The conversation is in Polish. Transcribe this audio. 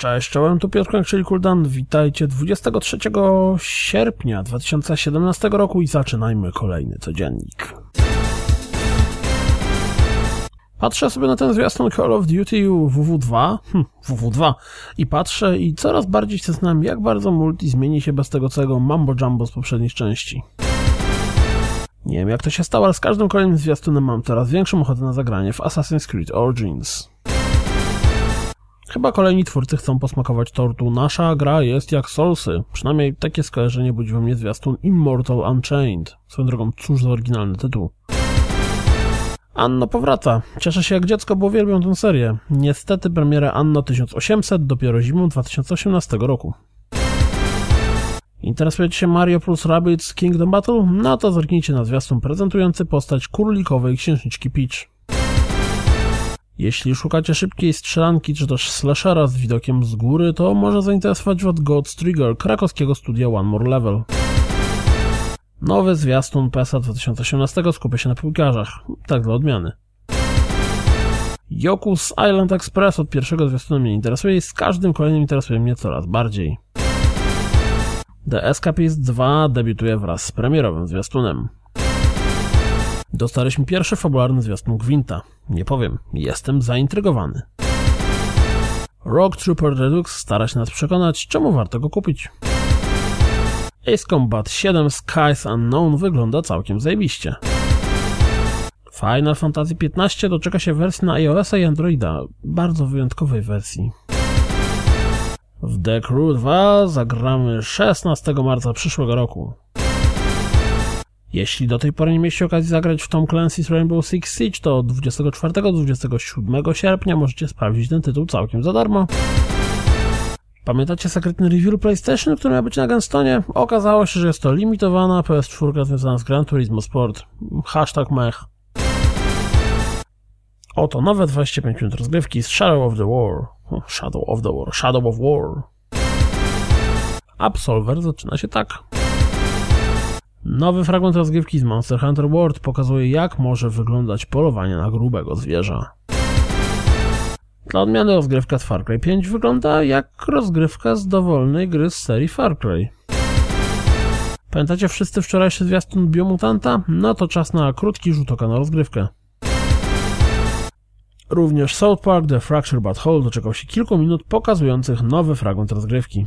Cześć, czołem, tu Piotr czyli Kuldan. Witajcie 23 sierpnia 2017 roku i zaczynajmy kolejny codziennik. Patrzę sobie na ten zwiastun Call of Duty WW2, hm, WW2 i patrzę i coraz bardziej się znam, jak bardzo multi zmieni się bez tego całego mambo jumbo z poprzednich części. Nie wiem jak to się stało, ale z każdym kolejnym zwiastunem mam coraz większą ochotę na zagranie w Assassin's Creed Origins. Chyba kolejni twórcy chcą posmakować tortu. Nasza gra jest jak Soulsy. Przynajmniej takie skojarzenie budzi we mnie zwiastun Immortal Unchained. Swoją drogą, cóż za oryginalny tytuł. Anno powraca. Cieszę się jak dziecko, bo uwielbiam tę serię. Niestety premiera Anno 1800 dopiero zimą 2018 roku. Interesujecie się Mario plus Rabbids Kingdom Battle? No to zerknijcie na zwiastun prezentujący postać królikowej księżniczki Peach. Jeśli szukacie szybkiej strzelanki czy też slashera z widokiem z góry, to może zainteresować Was God's Trigger krakowskiego studia One More Level. Nowy zwiastun PESA 2018 skupia się na piłkarzach, tak dla odmiany. Yoku's Island Express od pierwszego zwiastunu mnie interesuje i z każdym kolejnym interesuje mnie coraz bardziej. The Escapist 2 debiutuje wraz z premierowym zwiastunem. Dostaliśmy pierwszy fabularny zwiastun Gwinta. Nie powiem, jestem zaintrygowany. Rogue Trooper Redux stara się nas przekonać, czemu warto go kupić. Ace Combat 7 Skies Unknown wygląda całkiem zajebiście. Final Fantasy XV doczeka się wersji na iOS i Androida, bardzo wyjątkowej wersji. W The Crew 2 zagramy 16 marca przyszłego roku. Jeśli do tej pory nie mieliście okazji zagrać w Tom Clancy's Rainbow Six Siege, to 24-27 sierpnia możecie sprawdzić ten tytuł całkiem za darmo. Pamiętacie sekretny review PlayStation, który miał być na Genstonie? Okazało się, że jest to limitowana PS4 związana z Gran Turismo Sport. Hashtag mech. Oto nowe 25 minut rozgrywki z Shadow of the War. Shadow of the War. Shadow of War. Absolver zaczyna się tak. Nowy fragment rozgrywki z Monster Hunter World pokazuje jak może wyglądać polowanie na grubego zwierza. Dla odmiany rozgrywka z Far Cry 5 wygląda jak rozgrywka z dowolnej gry z serii Far Cry. Pamiętacie wszyscy wczorajszy zwiastun Biomutanta? No to czas na krótki rzut oka na rozgrywkę. Również South Park The Fracture But Whole doczekał się kilku minut pokazujących nowy fragment rozgrywki.